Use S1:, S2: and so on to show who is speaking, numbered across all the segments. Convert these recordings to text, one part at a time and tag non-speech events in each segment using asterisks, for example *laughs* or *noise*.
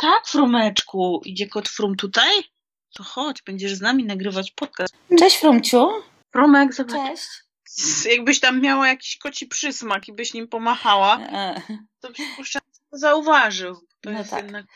S1: tak, Frumeczku. Idzie kot Frum tutaj? To chodź, będziesz z nami nagrywać podcast.
S2: Cześć Frumciu.
S1: Frumek, zobacz.
S2: Cześć.
S1: Jakbyś tam miała jakiś koci przysmak i byś nim pomachała,
S2: E,
S1: to przypuszczam, zauważył. To
S2: No
S1: jest
S2: tak.
S1: jednak.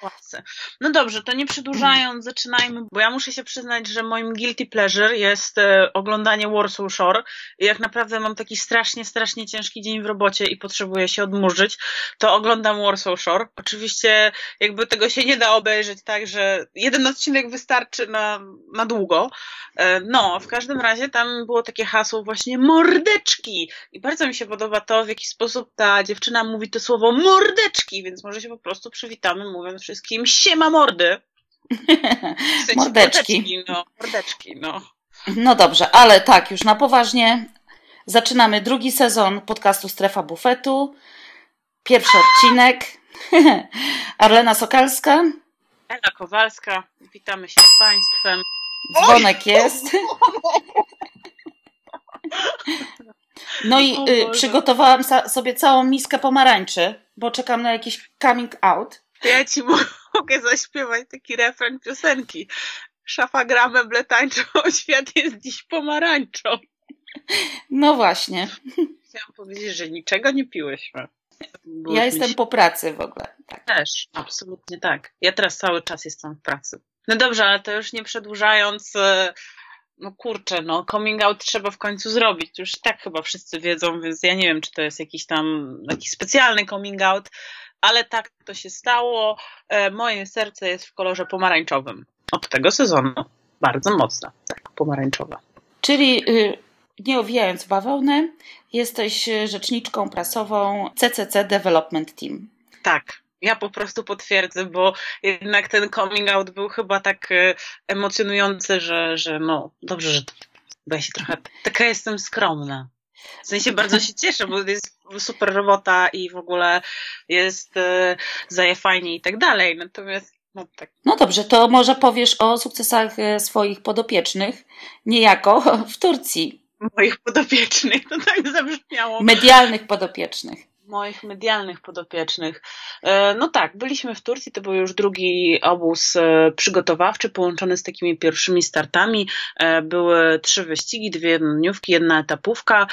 S1: No dobrze, to nie przedłużając, zaczynajmy, bo ja muszę się przyznać, że moim guilty pleasure jest e, oglądanie Warsaw Shore. I jak naprawdę mam taki strasznie, strasznie ciężki dzień w robocie i potrzebuję się odmurzyć, to oglądam Warsaw Shore. Oczywiście jakby tego się nie da obejrzeć tak, że jeden odcinek wystarczy na, na długo. E, No, w każdym razie tam było takie hasło właśnie mordeczki. I bardzo mi się podoba to, w jaki sposób ta dziewczyna mówi to słowo mordeczki, więc może się po prostu przywitamy mówiąc wszystkim siema mordy. W sensie
S2: Mordeczki.
S1: mordeczki, no, mordeczki, no.
S2: No dobrze, ale tak, już na poważnie. Zaczynamy drugi sezon podcastu Strefa Bufetu. Pierwszy odcinek. *laughs* Arlena Sokalska.
S1: Ela Kowalska, witamy się z Państwem.
S2: Dzwonek jest. *laughs* No i y, przygotowałam sobie całą miskę pomarańczy, bo czekam na jakiś coming out.
S1: To ja ci *laughs* mogę zaśpiewać taki refren piosenki. Szafa gra, meble tańczą, *laughs* świat jest dziś pomarańczą.
S2: No właśnie.
S1: Chciałam powiedzieć, że niczego nie piłyśmy.
S2: Ja jestem po pracy w ogóle. Tak.
S1: Też, absolutnie tak. Ja teraz cały czas jestem w pracy. No dobrze, ale to już nie przedłużając, e, no kurczę, no coming out trzeba w końcu zrobić. Już tak chyba wszyscy wiedzą, więc ja nie wiem, czy to jest jakiś tam jakiś specjalny coming out, ale tak to się stało. E, Moje serce jest w kolorze pomarańczowym. Od tego sezonu. Bardzo mocno, tak, pomarańczowe.
S2: Czyli y, nie owijając w bawełnę, jesteś y, rzeczniczką prasową CCC Development Team.
S1: Tak, ja po prostu potwierdzę, bo jednak ten coming out był chyba tak e, emocjonujący, że, że no, dobrze, że bo ja się trochę, taka jestem skromna. W sensie bardzo się cieszę, bo jest super robota i w ogóle jest e, zaje fajnie i tak dalej, natomiast no tak,
S2: No dobrze, to może powiesz o sukcesach y, swoich podopiecznych, niejako w Turcji.
S1: moich podopiecznych, to tak zabrzmiało.
S2: Medialnych podopiecznych.
S1: Moich medialnych podopiecznych. E, No tak, byliśmy w Turcji, to był już drugi obóz e, przygotowawczy połączony z takimi pierwszymi startami. E, Były trzy wyścigi, dwie jednodniówki, jedna etapówka.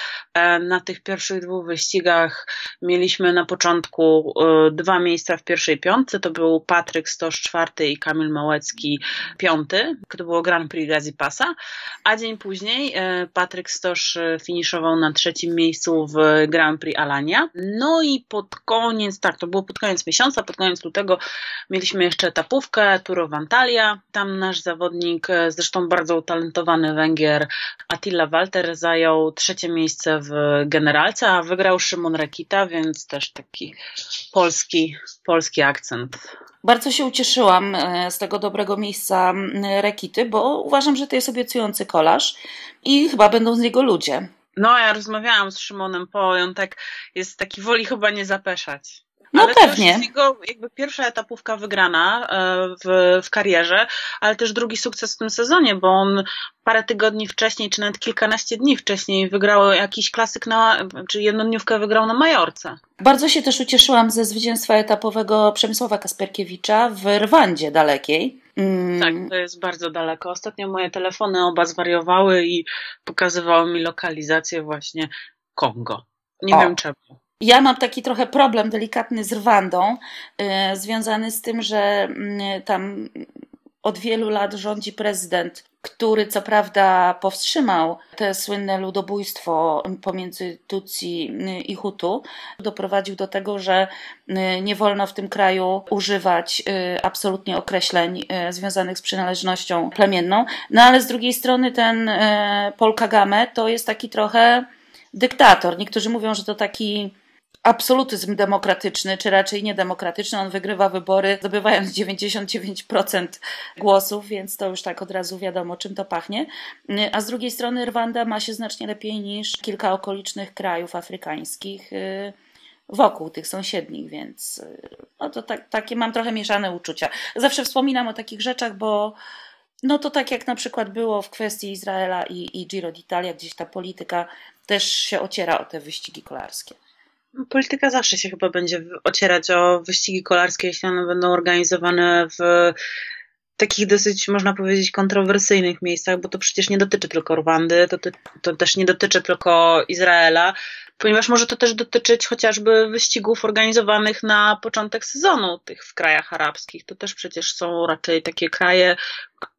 S1: Na tych pierwszych dwóch wyścigach mieliśmy na początku dwa miejsca w pierwszej piątce, to był Patryk Stosz czwarty i Kamil Małecki piąty, to było Grand Prix Gazi Pasa, a dzień później Patryk Stosz finiszował na trzecim miejscu w Grand Prix Alania. No i pod koniec, tak, to było pod koniec miesiąca, pod koniec lutego mieliśmy jeszcze etapówkę Tour of Antalya. Tam nasz zawodnik, e, zresztą bardzo utalentowany Węgier Attila Walter zajął trzecie miejsce w generalce, a wygrał Szymon Rekita, więc też taki polski, polski akcent.
S2: Bardzo się ucieszyłam e, z tego dobrego miejsca Rekity, bo uważam, że to jest obiecujący kolarz i chyba będą z niego ludzie.
S1: No, ja rozmawiałam z Szymonem Po i on tak jest taki woli chyba nie zapeszać.
S2: No
S1: ale To
S2: pewnie.
S1: już jest jego jakby pierwsza etapówka wygrana e, w, w karierze, ale też drugi sukces w tym sezonie, bo on parę tygodni wcześniej, czy nawet kilkanaście dni wcześniej wygrał jakiś klasyk na, czy jednodniówkę wygrał na Majorce.
S2: Bardzo się też ucieszyłam ze zwycięstwa etapowego Przemysława Kasperkiewicza w Rwandzie dalekiej. Mm,
S1: Tak, to jest bardzo daleko. Ostatnio moje telefony oba zwariowały i pokazywały mi lokalizację właśnie Kongo. Nie
S2: O.
S1: wiem czemu.
S2: Ja mam taki trochę problem delikatny z Rwandą, y, związany z tym, że mm, tam od wielu lat rządzi prezydent, który co prawda powstrzymał te słynne ludobójstwo pomiędzy Tutsi i Hutu. Doprowadził do tego, że y, nie wolno w tym kraju używać y, absolutnie określeń y, związanych z przynależnością plemienną. No ale z drugiej strony ten Paul Kagame to jest taki trochę dyktator. Niektórzy mówią, że to taki absolutyzm demokratyczny, czy raczej niedemokratyczny. On wygrywa wybory, zdobywając 99% głosów, więc to już tak od razu wiadomo, czym to pachnie. A z drugiej strony Rwanda ma się znacznie lepiej niż kilka okolicznych krajów afrykańskich y, wokół tych sąsiednich, więc y, no to tak, takie mam trochę mieszane uczucia. Zawsze wspominam o takich rzeczach, bo no to tak jak na przykład było w kwestii Izraela i, i Giro d'Italia, gdzieś ta polityka też się ociera o te wyścigi kolarskie.
S1: Polityka zawsze się chyba będzie ocierać o wyścigi kolarskie, jeśli one będą organizowane w takich dosyć, można powiedzieć, kontrowersyjnych miejscach, bo to przecież nie dotyczy tylko Rwandy, to, to też nie dotyczy tylko Izraela, ponieważ może to też dotyczyć chociażby wyścigów organizowanych na początek sezonu tych w krajach arabskich. To też przecież są raczej takie kraje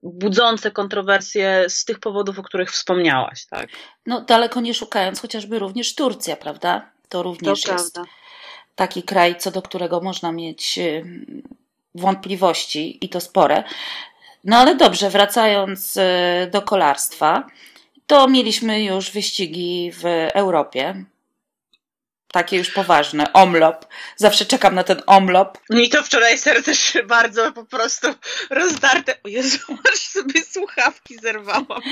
S1: budzące kontrowersje z tych powodów, o których wspomniałaś, tak?
S2: No daleko nie szukając, chociażby również Turcja, prawda? To również to jest prawda. taki kraj, co do którego można mieć y, wątpliwości i to spore. No ale dobrze, wracając y, do kolarstwa, to mieliśmy już wyścigi w Europie. Takie już poważne. Omlop. Zawsze czekam na ten omlop.
S1: Mi to wczoraj serce bardzo po prostu rozdarte. O Jezu, *laughs* aż sobie słuchawki zerwałam.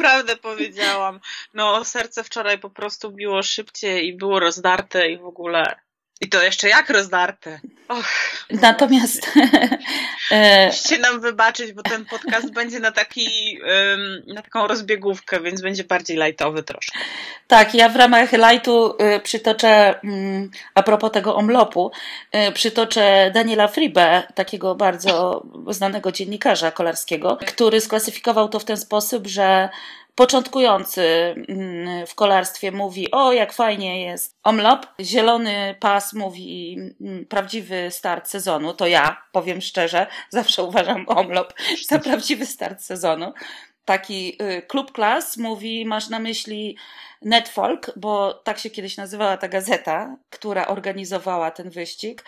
S1: Prawdę powiedziałam. No, serce wczoraj po prostu biło szybciej i było rozdarte i w ogóle i to jeszcze jak rozdarte. Och.
S2: Natomiast. *laughs*
S1: E, Musicie nam wybaczyć, bo ten podcast będzie na, taki, na taką rozbiegówkę, więc będzie bardziej lightowy troszkę.
S2: Tak, ja w ramach lightu y, przytoczę, mm, a propos tego omlopu, y, przytoczę Daniela Fribe, takiego bardzo znanego dziennikarza kolarskiego, który sklasyfikował to w ten sposób, że początkujący mm, w kolarstwie mówi, o jak fajnie jest. Omlop, zielony pas mówi mm, prawdziwy start sezonu, to ja, powiem szczerze, *laughs* zawsze uważam omlop za *laughs* prawdziwy start sezonu. Taki y, klub klas mówi, masz na myśli Netfolk, bo tak się kiedyś nazywała ta gazeta, która organizowała ten wyścig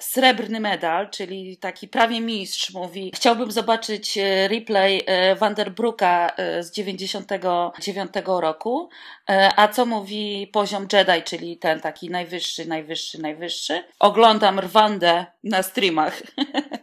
S2: srebrny medal, czyli taki prawie mistrz mówi, chciałbym zobaczyć e, replay e, Vanderbruka e, z 99 roku, a co mówi poziom Jedi, czyli ten taki najwyższy, najwyższy, najwyższy. Oglądam Rwandę na streamach. *laughs*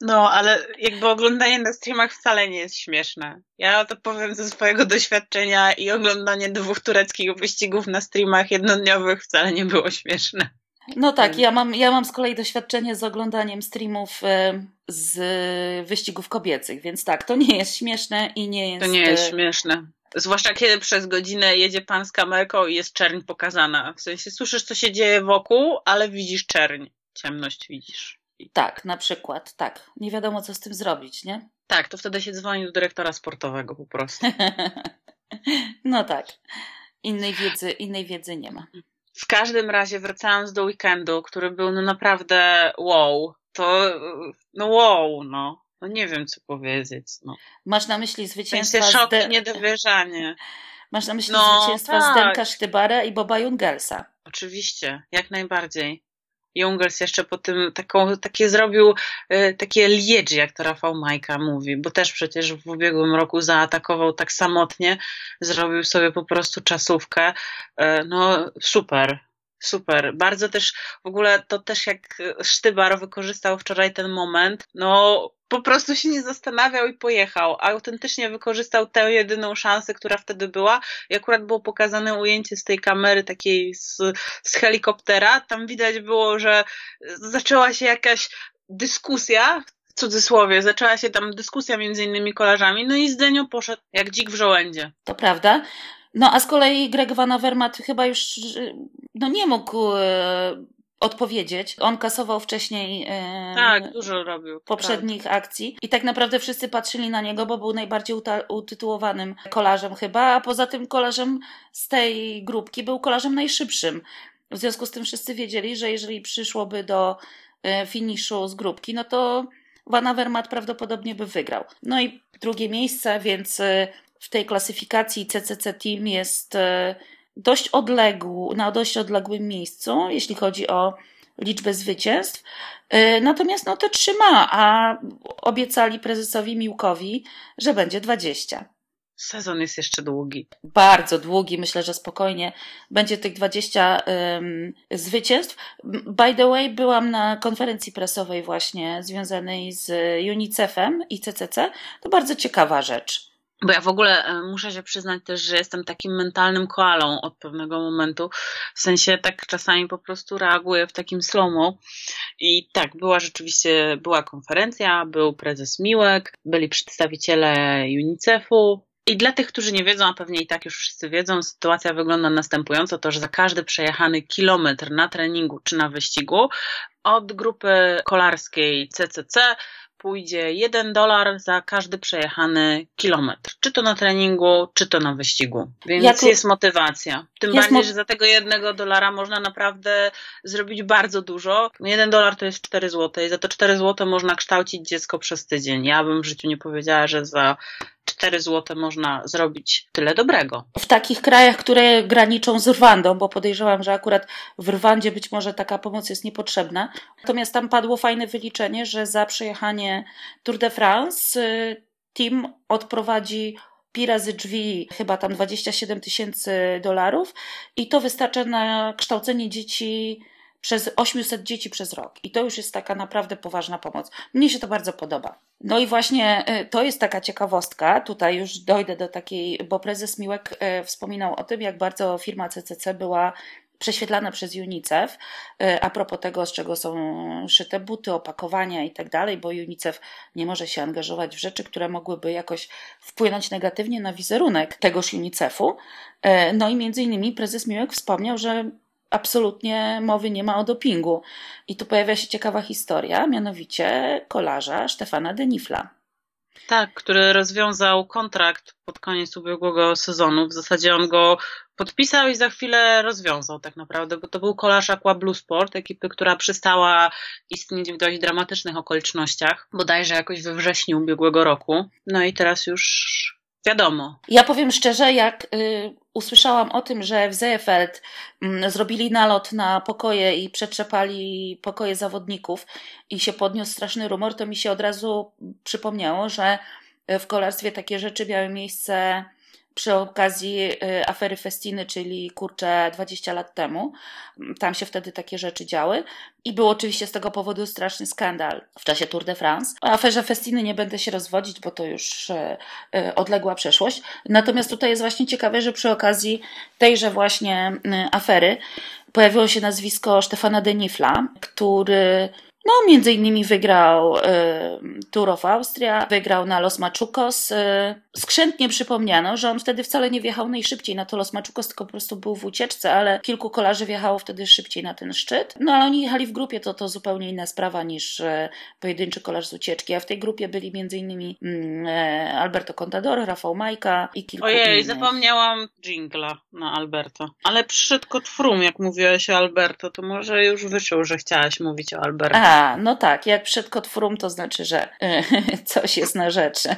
S1: No, ale jakby oglądanie na streamach wcale nie jest śmieszne. Ja to powiem ze swojego doświadczenia i oglądanie dwóch tureckich wyścigów na streamach jednodniowych wcale nie było śmieszne.
S2: No tak, ja mam, ja mam z kolei doświadczenie z oglądaniem streamów e, z wyścigów kobiecych, więc tak, to nie jest śmieszne i nie jest.
S1: To nie jest e, śmieszne. Zwłaszcza kiedy przez godzinę jedzie pan z kamerką i jest czerń pokazana. W sensie słyszysz, co się dzieje wokół, ale widzisz czerń. Ciemność widzisz.
S2: Tak, na przykład, tak. Nie wiadomo, co z tym zrobić, nie?
S1: Tak, to wtedy się dzwoni do dyrektora sportowego po prostu. *laughs*
S2: no tak. Innej wiedzy, innej wiedzy nie ma.
S1: W każdym razie wracając do weekendu, który był no naprawdę wow, to no wow, no. No nie wiem, co powiedzieć. No.
S2: Masz na myśli zwycięstwa...
S1: W szok i niedowierzanie.
S2: Masz na myśli no, zwycięstwa tak. Zdenka Sztybara i Boba Jungelsa.
S1: Oczywiście, jak najbardziej. Jungels jeszcze po tym taką, takie zrobił y, takie liedzi, jak to Rafał Majka mówi, bo też przecież w ubiegłym roku zaatakował tak samotnie, zrobił sobie po prostu czasówkę. Y, no super, Super. Bardzo też w ogóle to też jak Sztybar wykorzystał wczoraj ten moment, no po prostu się nie zastanawiał i pojechał. Autentycznie wykorzystał tę jedyną szansę, która wtedy była. I akurat było pokazane ujęcie z tej kamery takiej z, z helikoptera. Tam widać było, że zaczęła się jakaś dyskusja, w cudzysłowie, zaczęła się tam dyskusja między innymi kolarzami, no i Zdenio poszedł jak dzik w żołędzie.
S2: To prawda. No a z kolei Greg Van Avermaet chyba już no nie mógł e, odpowiedzieć. On kasował wcześniej
S1: e, tak, dużo robił.
S2: poprzednich tak. akcji i tak naprawdę wszyscy patrzyli na niego, bo był najbardziej utytułowanym kolarzem chyba, a poza tym kolarzem z tej grupki był kolarzem najszybszym. W związku z tym wszyscy wiedzieli, że jeżeli przyszłoby do e, finiszu z grupki, no to Van Avermaet prawdopodobnie by wygrał. No i drugie miejsce, więc w tej klasyfikacji CCC Team jest e, dość odległy, na dość odległym miejscu, jeśli chodzi o liczbę zwycięstw. E, natomiast no to trzyma, a obiecali prezesowi Miłkowi, że będzie 20.
S1: Sezon jest jeszcze długi.
S2: Bardzo długi, myślę, że spokojnie będzie tych 20 um, zwycięstw. By the way, byłam na konferencji prasowej właśnie związanej z UNICEF-em i CCC. To bardzo ciekawa rzecz.
S1: Bo ja w ogóle e, muszę się przyznać też, że jestem takim mentalnym koalą od pewnego momentu. W sensie tak czasami po prostu reaguję w takim slomo. I tak, była rzeczywiście, była konferencja, był prezes Miłek, byli przedstawiciele UNICEF-u, I dla tych, którzy nie wiedzą, a pewnie i tak już wszyscy wiedzą, sytuacja wygląda następująco, to że za każdy przejechany kilometr na treningu czy na wyścigu od grupy kolarskiej CCC pójdzie 1 dolar za każdy przejechany kilometr. Czy to na treningu, czy to na wyścigu. Więc jest motywacja. Tym jest bardziej, mo że za tego jednego dolara można naprawdę zrobić bardzo dużo. Jeden dolar to jest 4 zł i za to 4 zł można kształcić dziecko przez tydzień. Ja bym w życiu nie powiedziała, że za 4 zł można zrobić tyle dobrego.
S2: W takich krajach, które graniczą z Rwandą, bo podejrzewam, że akurat w Rwandzie być może taka pomoc jest niepotrzebna. Natomiast tam padło fajne wyliczenie, że za przejechanie Tour de France y, team odprowadzi pi razy drzwi, chyba tam 27 tysięcy dolarów i to wystarcza na kształcenie dzieci przez 800 dzieci przez rok. I to już jest taka naprawdę poważna pomoc. Mnie się to bardzo podoba. No i właśnie y, to jest taka ciekawostka. Tutaj już dojdę do takiej, bo prezes Miłek y, wspominał o tym, jak bardzo firma CCC była prześwietlana przez UNICEF y, a propos tego, z czego są szyte buty, opakowania i tak dalej, bo UNICEF nie może się angażować w rzeczy, które mogłyby jakoś wpłynąć negatywnie na wizerunek tegoż UNICEF-u. No i między innymi prezes Miłek wspomniał, że absolutnie mowy nie ma o dopingu. I tu pojawia się ciekawa historia, mianowicie kolarza Stefana Denifla.
S1: Tak, który rozwiązał kontrakt pod koniec ubiegłego sezonu. W zasadzie on go podpisał i za chwilę rozwiązał tak naprawdę, bo to był kolarz Aqua Blue Sport, ekipy, która przestała istnieć w dość dramatycznych okolicznościach, bodajże jakoś we wrześniu ubiegłego roku. No i teraz już wiadomo.
S2: Ja powiem szczerze, jak y, usłyszałam o tym, że w Zeefeld y, zrobili nalot na pokoje i przetrzepali pokoje zawodników i się podniósł straszny rumor, to mi się od razu przypomniało, że w kolarstwie takie rzeczy miały miejsce przy okazji y, afery Festiny, czyli kurczę 20 lat temu. Tam się wtedy takie rzeczy działy i był oczywiście z tego powodu straszny skandal w czasie Tour de France. O aferze Festiny nie będę się rozwodzić, bo to już y, y, odległa przeszłość. Natomiast tutaj jest właśnie ciekawe, że przy okazji tejże właśnie afery pojawiło się nazwisko Stefana Denifla, który no, między innymi wygrał y, Tour of Austria, wygrał na Los Machucos. Y, skrzętnie przypomniano, że on wtedy wcale nie wjechał najszybciej na to Los Machucos, tylko po prostu był w ucieczce, ale kilku kolarzy wjechało wtedy szybciej na ten szczyt. No, ale oni jechali w grupie, to to zupełnie inna sprawa niż y, pojedynczy kolarz z ucieczki. A w tej grupie byli między innymi e, Alberto Contador, Rafał Majka i kilku
S1: Ojej,
S2: innych.
S1: zapomniałam jingla na Alberto. Ale przyszedł kot Frum, jak mówiłaś o Alberto, to może już wyczuł, że chciałaś mówić o Alberto.
S2: No tak, jak przed kotfrum, to znaczy, że *laughs* coś jest na rzeczy.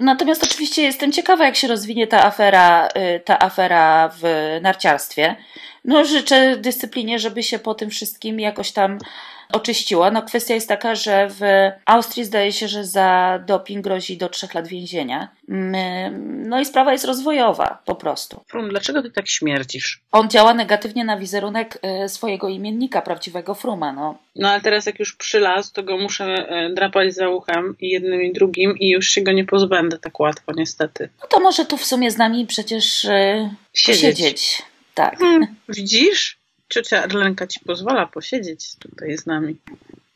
S2: Natomiast oczywiście jestem ciekawa, jak się rozwinie ta afera, y, ta afera w narciarstwie. No, życzę dyscyplinie, żeby się po tym wszystkim jakoś tam oczyściła. No kwestia jest taka, że w Austrii zdaje się, że za doping grozi do trzech lat więzienia. No i sprawa jest rozwojowa po prostu.
S1: Frum, dlaczego ty tak śmierdzisz?
S2: On działa negatywnie na wizerunek e, swojego imiennika, prawdziwego Fruma. No.
S1: no ale teraz jak już przylazł, to go muszę e, drapać za uchem i jednym i drugim i już się go nie pozbędę tak łatwo niestety.
S2: No to może tu w sumie z nami przecież e, Siedzieć. posiedzieć. Tak. Hmm,
S1: widzisz? Ciocia Arlenka ci pozwala posiedzieć tutaj z nami.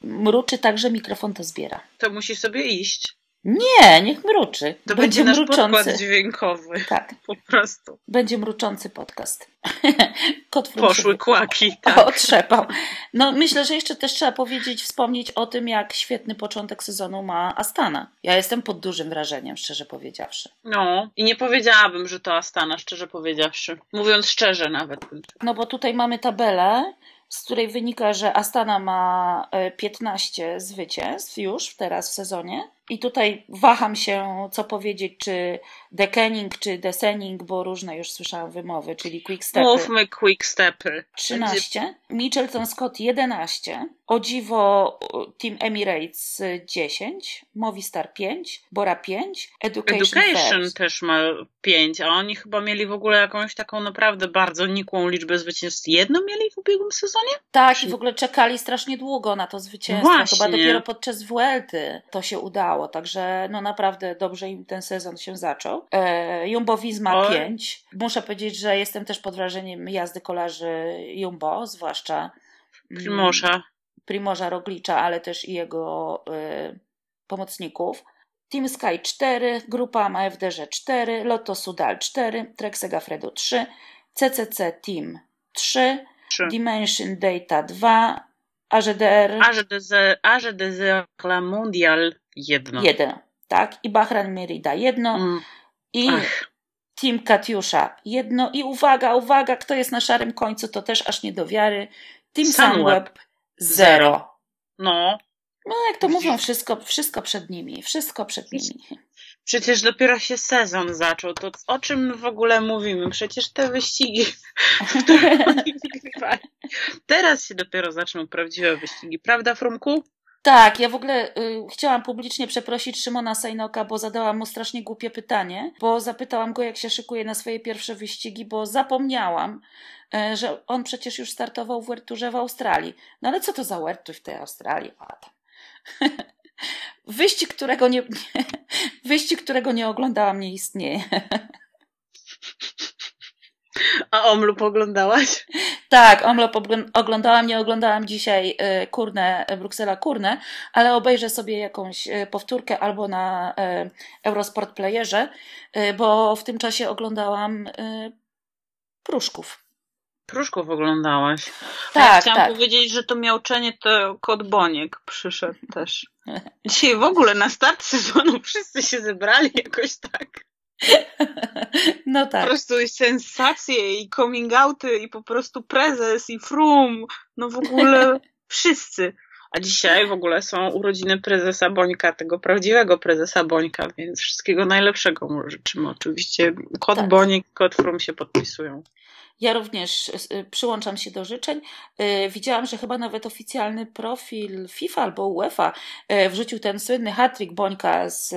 S2: Mruczy tak, że mikrofon to zbiera.
S1: To musi sobie iść.
S2: Nie, niech mruczy.
S1: To będzie, będzie nasz mruczący. podkład dźwiękowy. Tak. Po prostu.
S2: Będzie mruczący podcast. *laughs*
S1: Kot Poszły kłaki.
S2: Tak. Otrzepał. No myślę, że jeszcze też trzeba powiedzieć, wspomnieć o tym, jak świetny początek sezonu ma Astana. Ja jestem pod dużym wrażeniem, szczerze powiedziawszy.
S1: No i nie powiedziałabym, że to Astana, szczerze powiedziawszy. Mówiąc szczerze nawet.
S2: No bo tutaj mamy tabelę z której wynika, że Astana ma 15 e, zwycięstw już teraz w sezonie. I tutaj waham się, co powiedzieć, czy dekening, czy desening, bo różne już słyszałam wymowy, czyli quick stepy.
S1: Mówmy quick stepy.
S2: 13, Będzie... Mitchelton Scott 11, o dziwo Team Emirates 10, Movistar 5, Bora 5, Education,
S1: Education też ma 5, a oni chyba mieli w ogóle jakąś taką naprawdę bardzo nikłą liczbę zwycięstw. Jedno mieli w ubiegłym sezonie?
S2: Tak, czy... i w ogóle czekali strasznie długo na to zwycięstwo. Właśnie. Chyba dopiero podczas Vuelty to się udało, także no naprawdę dobrze im ten sezon się zaczął. E, Jumbo Visma 5. Muszę powiedzieć, że jestem też pod wrażeniem jazdy kolarzy Jumbo, zwłaszcza
S1: mm, Primorza.
S2: Roglicza, ale też i jego y, pomocników. Team Sky 4, Grupa AMA FDŻ 4, Lotto Sudal 4, Trek Segafredo 3, CCC Team 3, 3. Dimension Data 2, AGDR.
S1: AGDZ La Mundial 1.
S2: 1, tak. I Bahrain Merida 1. Mm. I Ach. Team Katiusza 1. I uwaga, uwaga, kto jest na szarym końcu, to też aż nie do wiary. Team Sunweb 0.
S1: No.
S2: No, jak to mówią, wszystko, wszystko przed nimi. Wszystko przed nimi.
S1: Przecież dopiero się sezon zaczął. To o czym my w ogóle mówimy? Przecież te wyścigi, *laughs* które oni wygrywali. Teraz się dopiero zaczną prawdziwe wyścigi, prawda, Frumku?
S2: Tak, ja w ogóle y, chciałam publicznie przeprosić Szymona Sajnoka, bo zadałam mu strasznie głupie pytanie, bo zapytałam go, jak się szykuje na swoje pierwsze wyścigi, bo zapomniałam, y, że on przecież już startował w Werturze w Australii. No ale co to za Wertur w tej Australii? A tam. *laughs* Wyścig, którego nie, *laughs* wyścig, którego nie oglądałam, nie istnieje. *laughs*
S1: A Omlop oglądałaś?
S2: Tak, Omlop oglądałam, nie oglądałam dzisiaj y, Kurne, Bruksela Kurne, ale obejrzę sobie jakąś y, powtórkę albo na y, Eurosport Playerze, bo w tym czasie oglądałam Pruszków.
S1: Pruszków oglądałaś.
S2: Tak,
S1: ja chciałam
S2: tak.
S1: powiedzieć, że to miauczenie to kot Boniek przyszedł też. Dzisiaj w ogóle na start sezonu wszyscy się zebrali jakoś tak.
S2: No tak.
S1: Po prostu sensacje i coming outy i po prostu prezes i frum. No w ogóle *laughs* wszyscy. A dzisiaj w ogóle są urodziny prezesa Bońka, tego prawdziwego prezesa Bońka, więc wszystkiego najlepszego mu życzymy. Oczywiście kot tak. Boniek, kot Frum się podpisują.
S2: Ja również y, przyłączam się do życzeń. Y, widziałam, że chyba nawet oficjalny profil FIFA albo UEFA y, wrzucił ten słynny hat-trick Bońka z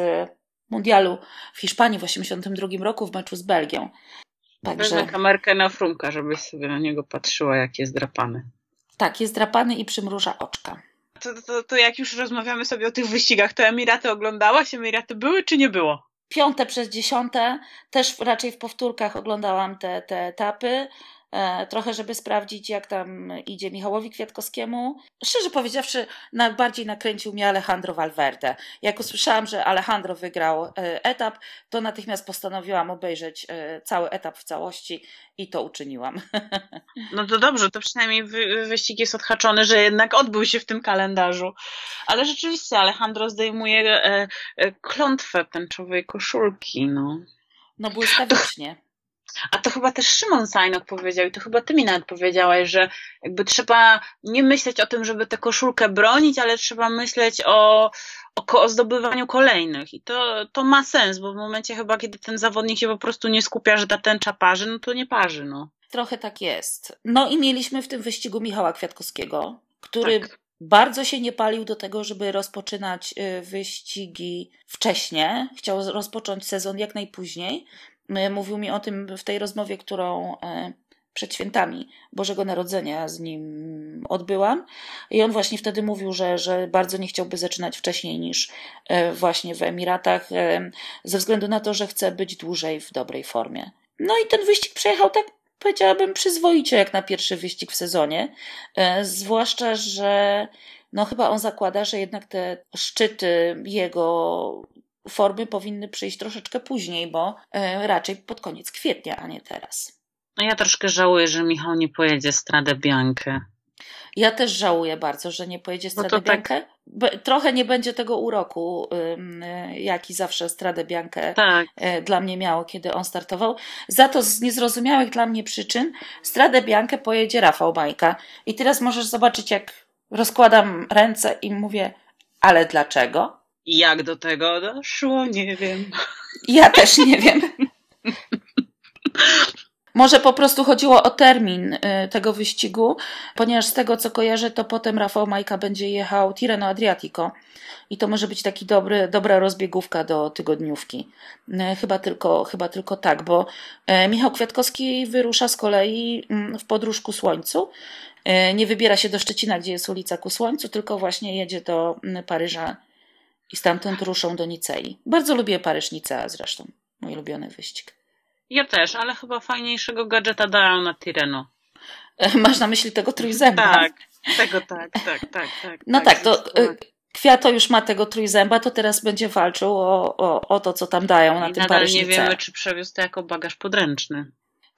S2: mundialu w Hiszpanii w 1982 roku w meczu z Belgią.
S1: Także... Wezmę kamerkę na frumka, żebyś sobie na niego patrzyła, jak jest drapany.
S2: Tak, jest drapany i przymruża oczka.
S1: To, to, to jak już rozmawiamy sobie o tych wyścigach, to Emiraty oglądałaś? Emiraty były czy nie było?
S2: piąte przez dziesiąte, też raczej w powtórkach oglądałam te, te etapy. E, trochę, żeby sprawdzić, jak tam idzie Michałowi Kwiatkowskiemu. Szczerze powiedziawszy, najbardziej nakręcił mnie Alejandro Valverde. Jak usłyszałam, że Alejandro wygrał e, etap, to natychmiast postanowiłam obejrzeć e, cały etap w całości i to uczyniłam.
S1: No to dobrze, to przynajmniej wy, wyścig jest odhaczony, że jednak odbył się w tym kalendarzu. Ale rzeczywiście Alejandro zdejmuje klątwę tęczowej koszulki, no.
S2: No błyskawicznie.
S1: A to chyba też Szymon Sajnok powiedział i to chyba ty mi nawet powiedziałaś, że jakby trzeba nie myśleć o tym, żeby tę koszulkę bronić, ale trzeba myśleć o, o, o zdobywaniu kolejnych. I to, to ma sens, bo w momencie chyba, kiedy ten zawodnik się po prostu nie skupia, że ta tęcza parzy, no to nie parzy, no.
S2: Trochę tak jest. No i mieliśmy w tym wyścigu Michała Kwiatkowskiego, który tak. bardzo się nie palił do tego, żeby rozpoczynać y, wyścigi wcześniej. Chciał rozpocząć sezon jak najpóźniej. Mówił mi o tym w tej rozmowie, którą e, przed świętami Bożego Narodzenia z nim odbyłam. I on właśnie wtedy mówił, że, że bardzo nie chciałby zaczynać wcześniej niż e, właśnie w Emiratach, e, ze względu na to, że chce być dłużej w dobrej formie. No i ten wyścig przejechał tak, powiedziałabym, przyzwoicie jak na pierwszy wyścig w sezonie. Zwłaszcza, że no chyba on zakłada, że jednak te szczyty jego formy powinny przyjść troszeczkę później, bo e, raczej pod koniec kwietnia, a nie teraz.
S1: No ja troszkę żałuję, że Michał nie pojedzie Stradę Biankę.
S2: Ja też żałuję bardzo, że nie pojedzie Stradę no Biankę. Tak... Trochę nie będzie tego uroku, jaki zawsze Stradę Biankę tak. E, dla mnie miało, kiedy on startował. Za to z niezrozumiałych dla mnie przyczyn Stradę Biankę pojedzie Rafał Majka. I teraz możesz zobaczyć, jak rozkładam ręce i mówię, ale dlaczego?
S1: Jak do tego doszło, nie wiem.
S2: Ja też nie wiem. Może po prostu chodziło o termin y, tego wyścigu, ponieważ z tego co kojarzę, to potem Rafał Majka będzie jechał Tirreno Adriatico i to może być taki dobry, dobra rozbiegówka do tygodniówki. Y, chyba tylko, chyba tylko tak, bo y, Michał Kwiatkowski wyrusza z kolei mm, w podróż ku Słońcu. Nie wybiera się do Szczecina, gdzie jest ulica ku Słońcu, tylko właśnie jedzie do mm, Paryża i stamtąd ruszą do Nicei. Bardzo lubię Paryż-Nicea zresztą. Mój ulubiony wyścig.
S1: Ja też, ale chyba fajniejszego gadżeta dają na Tireno.
S2: Masz na myśli tego trójzęba?
S1: Tak, tego tak, tak, tak. tak
S2: no tak, tak to Kwiato już ma tego trójzęba, to teraz będzie walczył o, o, o to, co tam dają na
S1: I
S2: tym
S1: nadal nie wiemy, czy przewiózł to jako bagaż podręczny.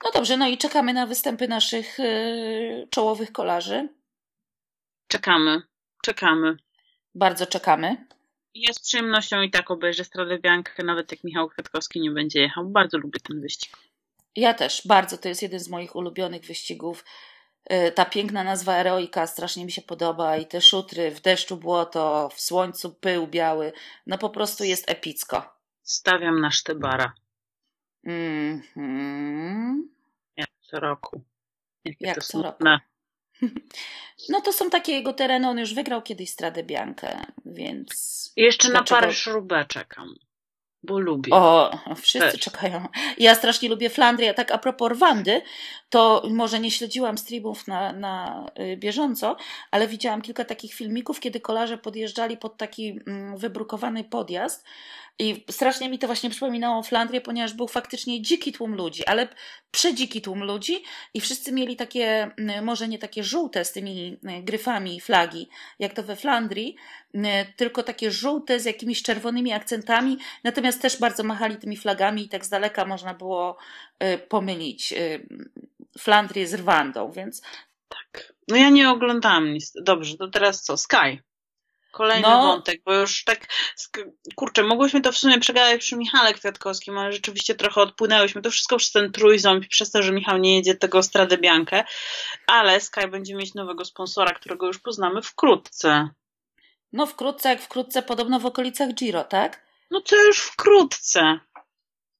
S2: No dobrze, no i czekamy na występy naszych y, czołowych kolarzy.
S1: Czekamy, czekamy.
S2: Bardzo czekamy.
S1: Ja z przyjemnością i tak obejrzę Stradę Biankę, nawet jak Michał Kwiatkowski nie będzie jechał. Bardzo lubię ten wyścig.
S2: Ja też, bardzo. To jest jeden z moich ulubionych wyścigów. Y, Ta piękna nazwa Eroika strasznie mi się podoba i te szutry w deszczu błoto, w słońcu pył biały. No po prostu jest epicko.
S1: Stawiam na Sztybara.
S2: Mhm.
S1: Jak co roku. Jakie
S2: Jak
S1: to
S2: co roku. No to są takie jego tereny. On już wygrał kiedyś Stradę Biankę, więc...
S1: I jeszcze na Paryż-Roubaix czekam. Bo lubię.
S2: O, wszyscy
S1: Też.
S2: czekają. Ja strasznie lubię Flandrię. A tak a propos Rwandy, to może nie śledziłam streamów na, na y, bieżąco, ale widziałam kilka takich filmików, kiedy kolarze podjeżdżali pod taki mm, wybrukowany podjazd i strasznie mi to właśnie przypominało Flandrię, ponieważ był faktycznie dziki tłum ludzi, ale przedziki tłum ludzi i wszyscy mieli takie, może nie takie żółte z tymi gryfami flagi, jak to we Flandrii, tylko takie żółte z jakimiś czerwonymi akcentami, natomiast też bardzo machali tymi flagami i tak z daleka można było y, pomylić y, Flandrię z Rwandą, więc
S1: Tak. No ja nie oglądałam nic. Dobrze, to teraz co? Sky. Kolejny
S2: No.
S1: wątek, bo już tak, kurczę, mogłyśmy to w sumie przegadać przy Michale Kwiatkowskim, ale rzeczywiście trochę odpłynęłyśmy. To wszystko przez ten trójząb i przez to, że Michał nie jedzie tego Stradę Biankę, ale Sky będzie mieć nowego sponsora, którego już poznamy wkrótce.
S2: no wkrótce, jak wkrótce, podobno w okolicach Giro, tak?
S1: No to już wkrótce.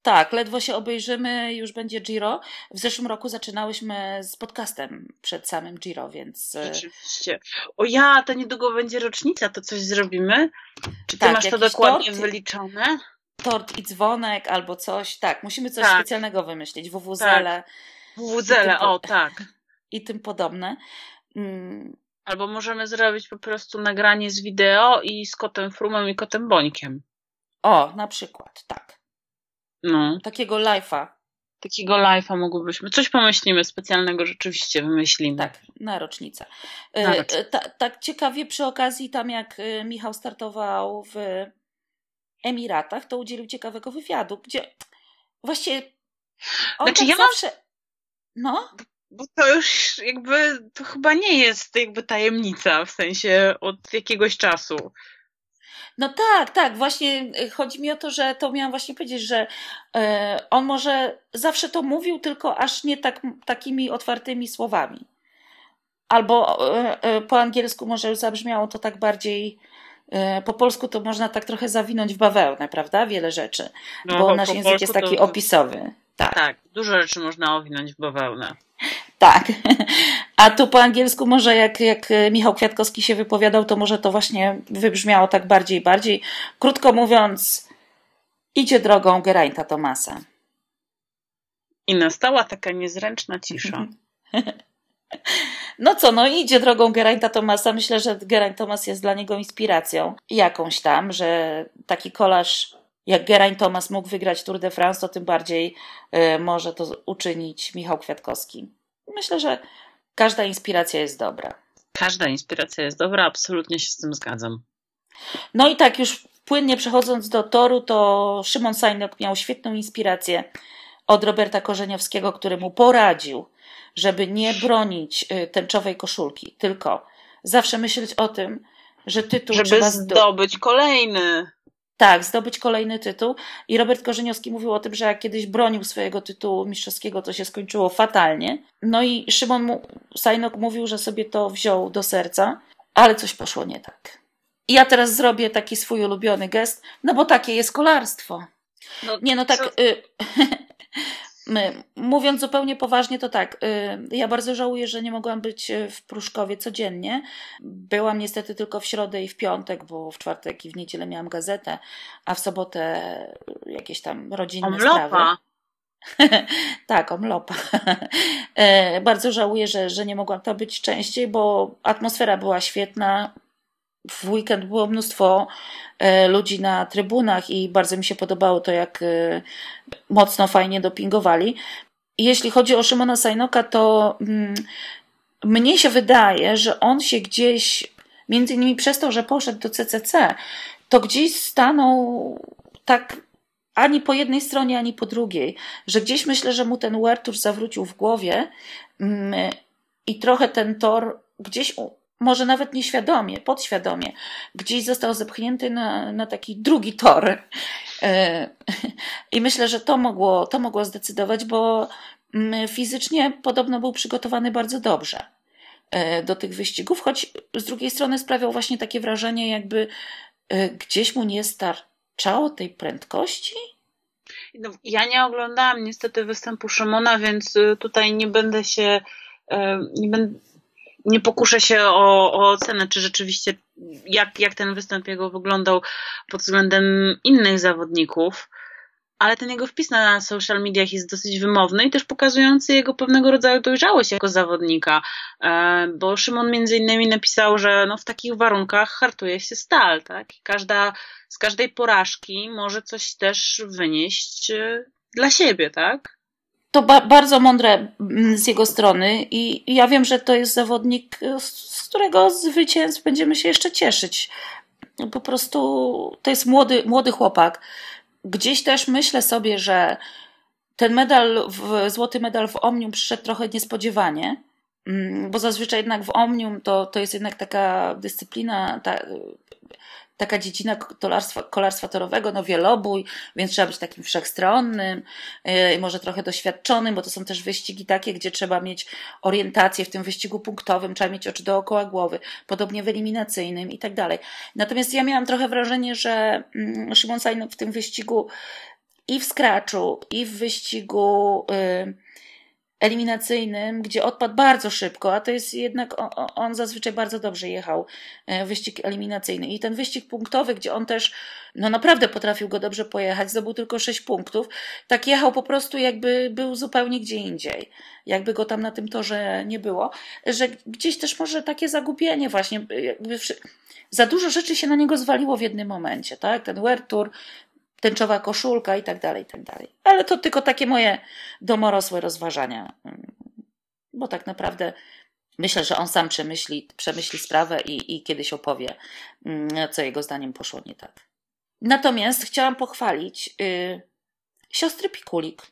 S2: Tak, ledwo się obejrzymy, już będzie Giro. W zeszłym roku zaczynałyśmy z podcastem przed samym Giro, więc y,
S1: Rzeczywiście. O ja, to niedługo będzie rocznica, to coś zrobimy? Czy ty
S2: Tak,
S1: masz to dokładnie
S2: tort?
S1: wyliczone?
S2: tort i dzwonek albo coś. Tak, musimy coś
S1: Tak.
S2: specjalnego wymyślić. WWZele tym po-
S1: o tak.
S2: i tym podobne. Mm,
S1: Albo możemy zrobić po prostu nagranie z wideo i z kotem Frumem i kotem Bońkiem.
S2: O, na przykład, tak.
S1: No,
S2: Takiego live'a,
S1: takiego live'a mogłybyśmy. Coś pomyślimy specjalnego, rzeczywiście wymyślimy.
S2: tak, na rocznicę.
S1: Na
S2: E,
S1: rocznicę.
S2: e, ta, tak ciekawie przy okazji, tam jak e, Michał startował w Emiratach, to udzielił ciekawego wywiadu, gdzie właściwie on
S1: Znaczy,
S2: tak
S1: ja mam-
S2: zawsze... No,
S1: Bo to już jakby, to chyba nie jest jakby tajemnica, w sensie od jakiegoś czasu.
S2: No tak, tak, właśnie y, chodzi mi o to, że to miałam właśnie powiedzieć, że e, on może zawsze to mówił, tylko aż nie tak, takimi otwartymi słowami. Albo e, e, po angielsku może zabrzmiało to tak bardziej, po polsku to można tak trochę zawinąć w bawełnę, prawda? Wiele rzeczy,
S1: No,
S2: bo nasz język jest taki
S1: to-
S2: opisowy. Tak,
S1: Tak, dużo rzeczy można owinąć w bawełnę.
S2: Tak. *laughs* A tu po angielsku może jak, jak Michał Kwiatkowski się wypowiadał, to może to właśnie wybrzmiało tak bardziej i bardziej. Krótko mówiąc, idzie drogą Geraint'a Tomasa.
S1: I nastała taka niezręczna cisza. *laughs*
S2: No co, no idzie drogą Geraint'a Tomasa. Myślę, że Geraint Thomas jest dla niego inspiracją jakąś tam, że taki kolarz jak Geraint Thomas mógł wygrać Tour de France, to tym bardziej y, może to uczynić Michał Kwiatkowski. Myślę, że każda inspiracja jest dobra.
S1: Każda inspiracja jest dobra, absolutnie się z tym zgadzam.
S2: No i tak już płynnie przechodząc do toru, to Szymon Sajnok miał świetną inspirację od Roberta Korzeniowskiego, który mu poradził, żeby nie bronić y, tęczowej koszulki, tylko zawsze myśleć o tym, że tytuł
S1: Żeby
S2: trzeba zdobyć.
S1: zdobyć kolejny.
S2: Tak, zdobyć kolejny tytuł. I Robert Korzeniowski mówił o tym, że jak kiedyś bronił swojego tytułu mistrzowskiego, to się skończyło fatalnie. No i Szymon mu, Sajnok mówił, że sobie to wziął do serca, ale coś poszło nie tak. I ja teraz zrobię taki swój ulubiony gest, no bo takie jest kolarstwo.
S1: No,
S2: Nie, no tak.
S1: co-
S2: Y, *laughs* mówiąc zupełnie poważnie, to tak. Y, ja bardzo żałuję, że nie mogłam być y, w Pruszkowie codziennie. Byłam niestety tylko w środę i w piątek, bo w czwartek i w niedzielę miałam gazetę, a w sobotę y, jakieś tam rodzinne sprawy.
S1: Omlopa. *laughs*
S2: Tak, omlopa. E, *laughs* Bardzo żałuję, że, że nie mogłam tam być częściej, bo atmosfera była świetna. W weekend było mnóstwo e, ludzi na trybunach i bardzo mi się podobało to, jak e, mocno, fajnie dopingowali. Jeśli chodzi o Szymona Sajnoka, to mm, mnie się wydaje, że on się gdzieś między innymi przez to, że poszedł do CCC, to gdzieś stanął tak ani po jednej stronie, ani po drugiej, że gdzieś myślę, że mu ten Wertusz zawrócił w głowie mm, i trochę ten tor gdzieś może nawet nieświadomie, podświadomie, gdzieś został zepchnięty na, na taki drugi tor. E, I myślę, że to mogło, to mogło zdecydować, bo mm, fizycznie podobno był przygotowany bardzo dobrze e, do tych wyścigów, choć z drugiej strony sprawiał właśnie takie wrażenie, jakby e, gdzieś mu nie starczało tej prędkości.
S1: No, ja nie oglądałam niestety występu Szymona, więc tutaj nie będę się nie będę nie pokuszę się o, o ocenę, czy rzeczywiście jak, jak ten występ jego wyglądał pod względem innych zawodników, ale ten jego wpis na social mediach jest dosyć wymowny i też pokazujący jego pewnego rodzaju dojrzałość jako zawodnika, e, bo Szymon między innymi napisał, że no w takich warunkach hartuje się stal, tak? Każda, z każdej porażki może coś też wynieść e, dla siebie, tak?
S2: To ba bardzo mądre mm, z jego strony i, ja wiem, że to jest zawodnik, z którego zwycięstw będziemy się jeszcze cieszyć. Po prostu to jest młody, młody chłopak. Gdzieś też myślę sobie, że ten medal, w, złoty medal w Omnium przyszedł trochę niespodziewanie, mm, bo zazwyczaj jednak w Omnium to, to jest jednak taka dyscyplina, ta, taka dziedzina kolarstwa, kolarstwa torowego, no wielobój, więc trzeba być takim wszechstronnym, yy, może trochę doświadczonym, bo to są też wyścigi takie, gdzie trzeba mieć orientację w tym wyścigu punktowym, trzeba mieć oczy dookoła głowy, podobnie w eliminacyjnym i tak dalej. Natomiast ja miałam trochę wrażenie, że mm, Szymon Sajn w tym wyścigu i w skraczu, i w wyścigu yy, eliminacyjnym, gdzie odpadł bardzo szybko, a to jest jednak, on zazwyczaj bardzo dobrze jechał e, wyścig eliminacyjny. I ten wyścig punktowy, gdzie on też, no naprawdę potrafił go dobrze pojechać, zdobył tylko 6 punktów, tak jechał po prostu jakby był zupełnie gdzie indziej. Jakby go tam na tym torze nie było, że gdzieś też może takie zagubienie właśnie, jakby za dużo rzeczy się na niego zwaliło w jednym momencie, tak? Ten World tęczowa koszulka i tak dalej, i tak dalej. Ale to tylko takie moje domorosłe rozważania, bo tak naprawdę myślę, że on sam przemyśli, przemyśli sprawę i, i kiedyś opowie, mm, co jego zdaniem poszło nie tak. Natomiast chciałam pochwalić yy, siostry Pikulik.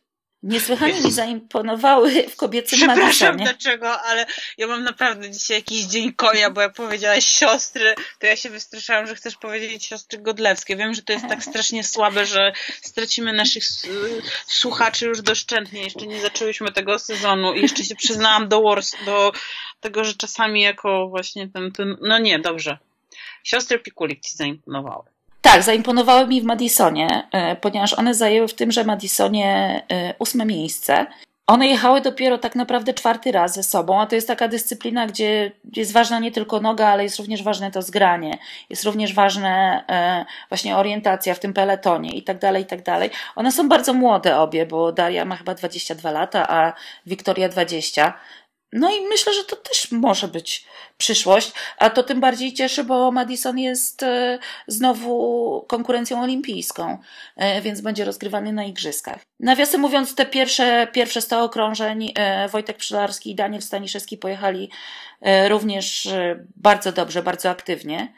S2: Niesłychanie mi zaimponowały w kobiecym
S1: Przepraszam
S2: Madisonie.
S1: dlaczego, ale ja mam naprawdę dzisiaj jakiś dzień konia, bo jak powiedziałaś siostry, to ja się wystraszałam, że chcesz powiedzieć siostry Godlewskie. Wiem, że to jest tak strasznie słabe, że stracimy naszych słuchaczy już doszczętnie. Jeszcze nie zaczęłyśmy tego sezonu i jeszcze się przyznałam do, wars, do tego, że czasami jako właśnie ten, ten no nie, dobrze. Siostry Pikulik ci zaimponowały.
S2: Tak, zaimponowały mi w Madisonie, e, ponieważ one zajęły w tymże Madisonie e, ósme miejsce. One jechały dopiero tak naprawdę czwarty raz ze sobą, a to jest taka dyscyplina, gdzie jest ważna nie tylko noga, ale jest również ważne to zgranie, jest również ważne e, właśnie orientacja w tym peletonie i tak dalej, i tak dalej. One są bardzo młode obie, bo Daria ma chyba 22 lata, a Wiktoria 20. No i myślę, że to też może być przyszłość, a to tym bardziej cieszy, bo Madison jest e, znowu konkurencją olimpijską, e, więc będzie rozgrywany na igrzyskach. Nawiasem mówiąc, te pierwsze, pierwsze 100 okrążeń e, Wojtek Przylarski i Daniel Staniszewski pojechali również bardzo dobrze, bardzo aktywnie.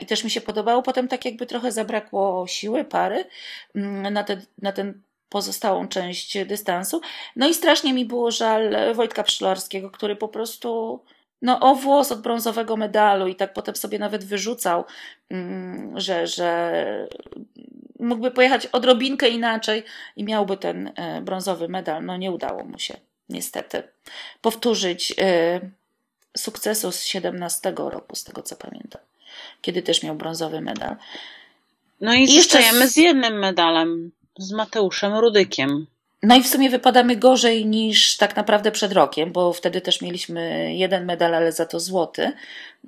S2: I też mi się podobało. Potem tak jakby trochę zabrakło siły pary mm, na, te, na ten pozostałą część dystansu. No i strasznie mi było żal Wojtka Pszczlarskiego, który po prostu no, o włos od brązowego medalu i tak potem sobie nawet wyrzucał, mm, że, że mógłby pojechać odrobinkę inaczej i miałby ten e, brązowy medal. No nie udało mu się niestety powtórzyć e, sukcesu z 17 roku, z tego co pamiętam, kiedy też miał brązowy medal.
S1: No i, I z... z jednym medalem z Mateuszem Rudykiem.
S2: No i w sumie wypadamy gorzej niż tak naprawdę przed rokiem, bo wtedy też mieliśmy jeden medal, ale za to złoty.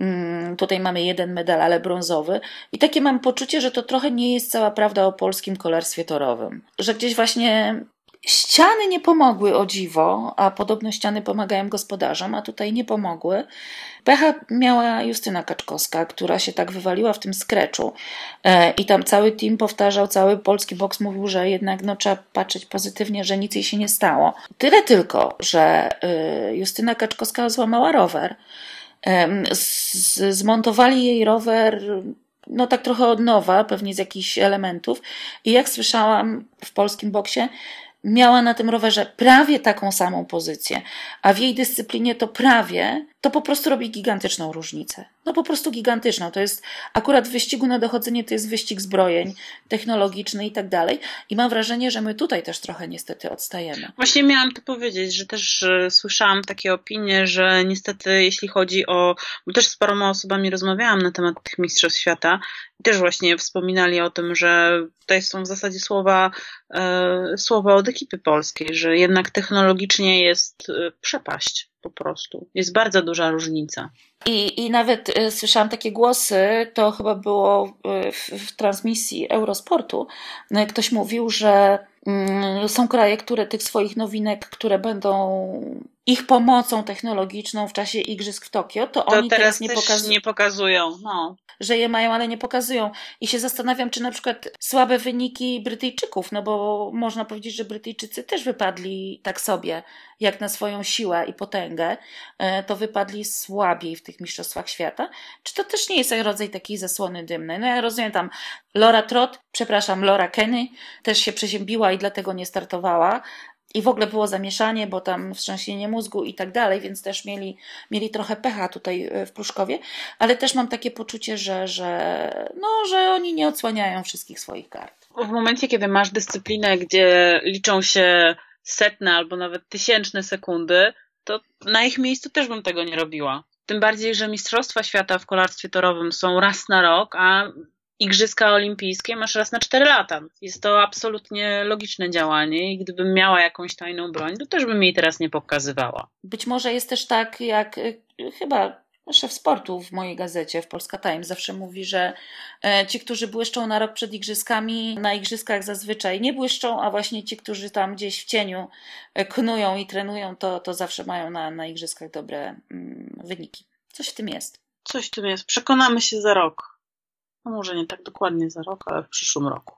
S2: Mm, tutaj mamy jeden medal, ale brązowy. I takie mam poczucie, że to trochę nie jest cała prawda o polskim kolarstwie torowym. Że gdzieś właśnie ściany nie pomogły o dziwo, a podobno ściany pomagają gospodarzom, a tutaj nie pomogły. Pecha miała Justyna Kaczkowska, która się tak wywaliła w tym skreczu e, i tam cały team powtarzał, cały polski boks mówił, że jednak no, trzeba patrzeć pozytywnie, że nic jej się nie stało. Tyle tylko, że e, Justyna Kaczkowska złamała rower zmontowali jej rower no tak trochę od nowa, pewnie z jakichś elementów. I jak słyszałam w polskim boksie, miała na tym rowerze prawie taką samą pozycję, a w jej dyscyplinie to prawie, to po prostu robi gigantyczną różnicę. No po prostu gigantyczną. To jest akurat w wyścigu na dochodzenie to jest wyścig zbrojeń technologiczny i tak dalej. I mam wrażenie, że my tutaj też trochę niestety odstajemy.
S1: Właśnie miałam to powiedzieć, że też słyszałam takie opinie, że niestety jeśli chodzi o, bo też z paroma osobami rozmawiałam na temat tych mistrzostw świata i też właśnie wspominali o tym, że tutaj są w zasadzie słowa, e, słowa od ekipy polskiej, że jednak technologicznie jest e, przepaść po prostu. Jest bardzo duża różnica.
S2: I, I nawet y, słyszałam takie głosy, to chyba było y, w, w transmisji Eurosportu. Y, ktoś mówił, że są kraje, które tych swoich nowinek, które będą ich pomocą technologiczną w czasie Igrzysk w Tokio, to, to oni teraz,
S1: nie, nie pokazują. No
S2: że je mają, ale nie pokazują. I się zastanawiam, czy na przykład słabe wyniki Brytyjczyków, no bo można powiedzieć, że Brytyjczycy też wypadli tak sobie, jak na swoją siłę i potęgę, e, to wypadli słabiej w tych mistrzostwach świata. Czy to też nie jest rodzaj takiej zasłony dymnej? No ja rozumiem tam Laura Trot, przepraszam, Laura Kenny też się przeziębiła i dlatego nie startowała, i w ogóle było zamieszanie, bo tam wstrząsienie mózgu i tak dalej, więc też mieli, mieli trochę pecha tutaj e, w Pruszkowie, ale też mam takie poczucie, że, że, no, że oni nie odsłaniają wszystkich swoich kart.
S1: W momencie, kiedy masz dyscyplinę, gdzie liczą się setne albo nawet tysięczne sekundy, to na ich miejscu też bym tego nie robiła. Tym bardziej, że Mistrzostwa Świata w kolarstwie torowym są raz na rok, a Igrzyska Olimpijskie masz raz na 4 lata. Jest to absolutnie logiczne działanie i gdybym miała jakąś tajną broń, to też bym jej teraz nie pokazywała.
S2: Być może jest też tak, jak y, chyba szef sportu w mojej gazecie, w Polska Times, zawsze mówi, że e, ci, którzy błyszczą na rok przed igrzyskami, na igrzyskach zazwyczaj nie błyszczą, a właśnie ci, którzy tam gdzieś w cieniu e, knują i trenują, to, to zawsze mają na, na igrzyskach dobre mm, wyniki. Coś w tym jest.
S1: Coś w tym jest. Przekonamy się za rok. No może nie tak dokładnie za rok, ale w przyszłym roku.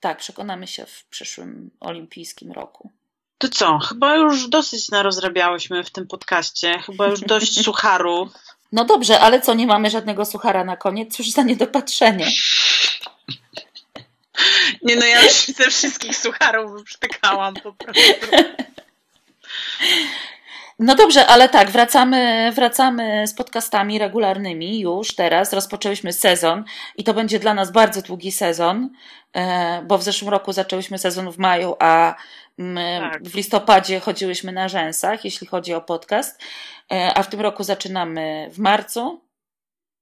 S2: Tak, przekonamy się w przyszłym olimpijskim roku.
S1: To co? Chyba już dosyć narozrabiałyśmy w tym podcaście. Chyba już dość *laughs* sucharu.
S2: No dobrze, ale co, nie mamy żadnego suchara na koniec? Cóż za niedopatrzenie. *laughs*
S1: Nie no, ja już ze wszystkich sucharów wyprztykałam po prostu. *laughs*
S2: No dobrze, ale tak, wracamy, wracamy z podcastami regularnymi już teraz. Rozpoczęłyśmy sezon i to będzie dla nas bardzo długi sezon, e, bo w zeszłym roku zaczęłyśmy sezon w maju, a tak. w listopadzie chodziłyśmy na rzęsach, jeśli chodzi o podcast, e, a w tym roku zaczynamy w marcu.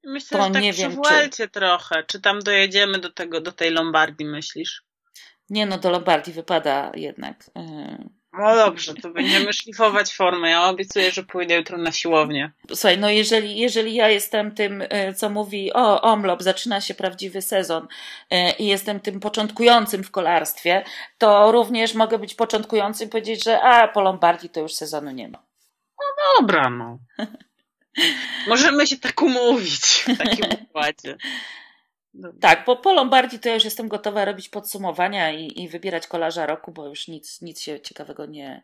S1: Myślę, to że tak nie wiem, czy... trochę. Czy tam dojedziemy do tego, do tej Lombardii, myślisz?
S2: Nie no, do Lombardii wypada jednak. E,
S1: no dobrze, to będziemy szlifować formę. Ja obiecuję, że pójdę jutro na siłownię.
S2: Słuchaj, no jeżeli, jeżeli ja jestem tym, e, co mówi, o, omlop, zaczyna się prawdziwy sezon e, i jestem tym początkującym w kolarstwie, to również mogę być początkującym i powiedzieć, że a, po Lombardii to już sezonu nie ma.
S1: No dobra, no. *laughs* Możemy się tak umówić w takim układzie.
S2: Tak, po, po Lombardii to ja już jestem gotowa robić podsumowania i, i wybierać kolarza roku, bo już nic, nic się ciekawego nie,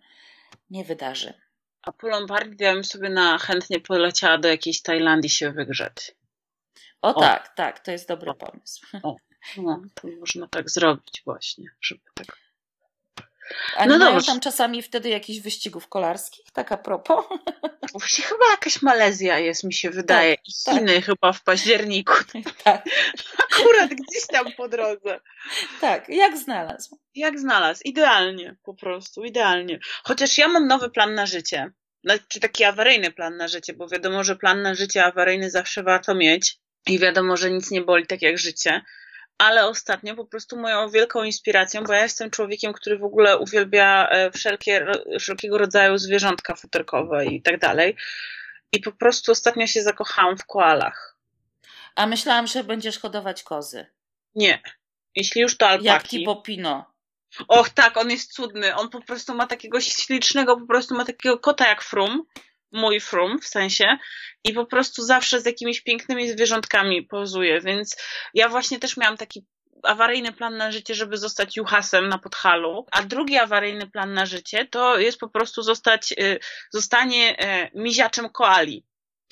S2: nie wydarzy.
S1: A po Lombardii ja bym sobie na chętnie poleciała do jakiejś Tajlandii się wygrzeć.
S2: O, o. tak, tak, to jest dobry o. pomysł.
S1: O. No, to można tak zrobić właśnie, żeby tak
S2: a no nie mają tam czasami wtedy jakichś wyścigów kolarskich, tak a propos? *laughs*
S1: Właśnie chyba jakaś Malezja jest, mi się wydaje. Tak, I Chiny tak. chyba w październiku. *laughs* Tak. *laughs* Akurat gdzieś tam po drodze.
S2: Tak, jak znalazł.
S1: Jak znalazł, idealnie po prostu, idealnie. Chociaż ja mam nowy plan na życie. Znaczy taki awaryjny plan na życie, bo wiadomo, że plan na życie awaryjny zawsze warto mieć. I wiadomo, że nic nie boli tak jak życie ale ostatnio po prostu moją wielką inspiracją, bo ja jestem człowiekiem, który w ogóle uwielbia e, wszelkie, wszelkiego rodzaju zwierzątka futerkowe i tak dalej. I po prostu ostatnio się zakochałam w koalach.
S2: A myślałam, że będziesz hodować kozy.
S1: Nie. Jeśli już to alpaki.
S2: Jak Tipo Pino.
S1: Och tak, on jest cudny. On po prostu ma takiego ślicznego, po prostu ma takiego kota jak Frum mój frum w sensie i po prostu zawsze z jakimiś pięknymi zwierzątkami pozuje, więc ja właśnie też miałam taki awaryjny plan na życie, żeby zostać juhasem na podhalu, a drugi awaryjny plan na życie to jest po prostu zostać, y, zostanie y, miziaczem koali.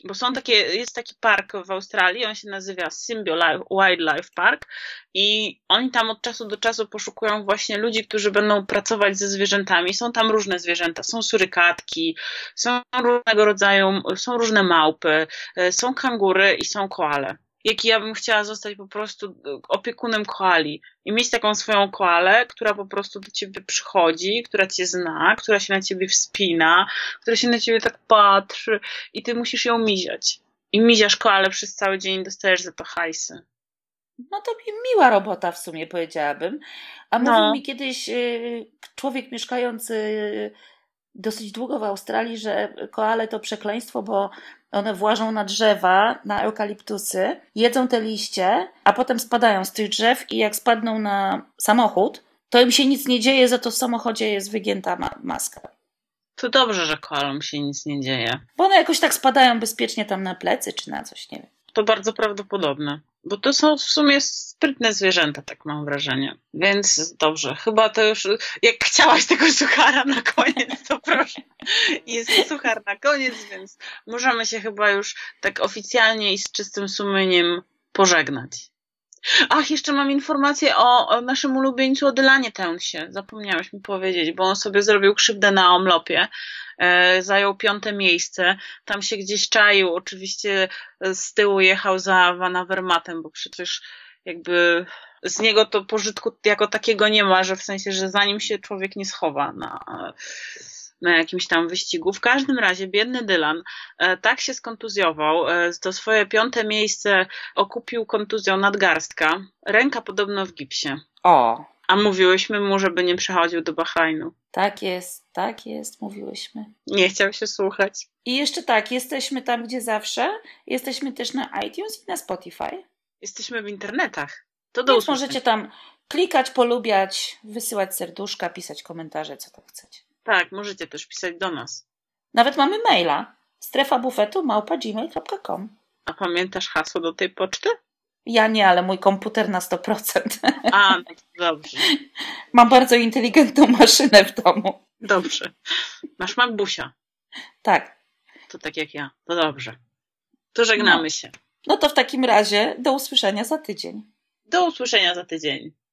S1: Bo są takie, jest taki park w Australii, on się nazywa Symbio Wildlife Park i oni tam od czasu do czasu poszukują właśnie ludzi, którzy będą pracować ze zwierzętami. Są tam różne zwierzęta, są surykatki, są różnego rodzaju, są różne małpy, e, są kangury i są koale jaki ja bym chciała zostać po prostu opiekunem koali i mieć taką swoją koalę, która po prostu do ciebie przychodzi, która cię zna, która się na ciebie wspina, która się na ciebie tak patrzy i ty musisz ją miziać. I miziasz koalę przez cały dzień i dostajesz za to hajsy.
S2: No to miła robota w sumie powiedziałabym. A no. mówił mi kiedyś y, człowiek mieszkający dosyć długo w Australii, że koale to przekleństwo, bo one włażą na drzewa, na eukaliptusy, jedzą te liście, a potem spadają z tych drzew i jak spadną na samochód, to im się nic nie dzieje, za to w samochodzie jest wygięta ma maska.
S1: To dobrze, że koalom się nic nie dzieje.
S2: Bo one jakoś tak spadają bezpiecznie tam na plecy czy na coś, nie wiem.
S1: To bardzo prawdopodobne. Bo to są w sumie sprytne zwierzęta, tak mam wrażenie. Więc dobrze, chyba to już. Jak chciałaś tego suchara na koniec, to proszę. Jest suchar na koniec, więc możemy się chyba już tak oficjalnie i z czystym sumieniem pożegnać. Ach, jeszcze mam informację o, naszym ulubieńcu Odylanie Tęsie. Zapomniałeś mi powiedzieć, bo on sobie zrobił krzywdę na omlopie. E, zajął piąte miejsce. Tam się gdzieś czaił. Oczywiście z tyłu jechał za Van Avermatem, bo przecież jakby z niego to pożytku jako takiego nie ma, że w sensie, że zanim się człowiek nie schowa na, na jakimś tam wyścigu. W każdym razie biedny Dylan e, tak się skontuzjował, e, to swoje piąte miejsce okupił kontuzją nadgarstka, ręka podobno w gipsie.
S2: O.
S1: A mówiłyśmy mu, żeby nie przechodził do Bahrajnu.
S2: Tak jest, tak jest, mówiłyśmy.
S1: Nie chciał się słuchać.
S2: I jeszcze tak, jesteśmy tam, gdzie zawsze. Jesteśmy też na iTunes i na Spotify.
S1: Jesteśmy w internetach. To do
S2: Więc możecie tam klikać, polubiać, wysyłać serduszka, pisać komentarze, co tam chcecie.
S1: Tak, możecie też pisać do nas.
S2: Nawet mamy maila. Strefa bufetu małpa gmail.com.
S1: A pamiętasz hasło do tej poczty?
S2: Ja nie, ale mój komputer na 100%.
S1: A, no dobrze. *laughs*
S2: Mam bardzo inteligentną maszynę w domu.
S1: Dobrze. Masz MacBusia.
S2: Tak.
S1: To tak jak ja. To dobrze. To żegnamy
S2: no.
S1: się.
S2: No to w takim razie do usłyszenia za tydzień.
S1: Do usłyszenia za tydzień.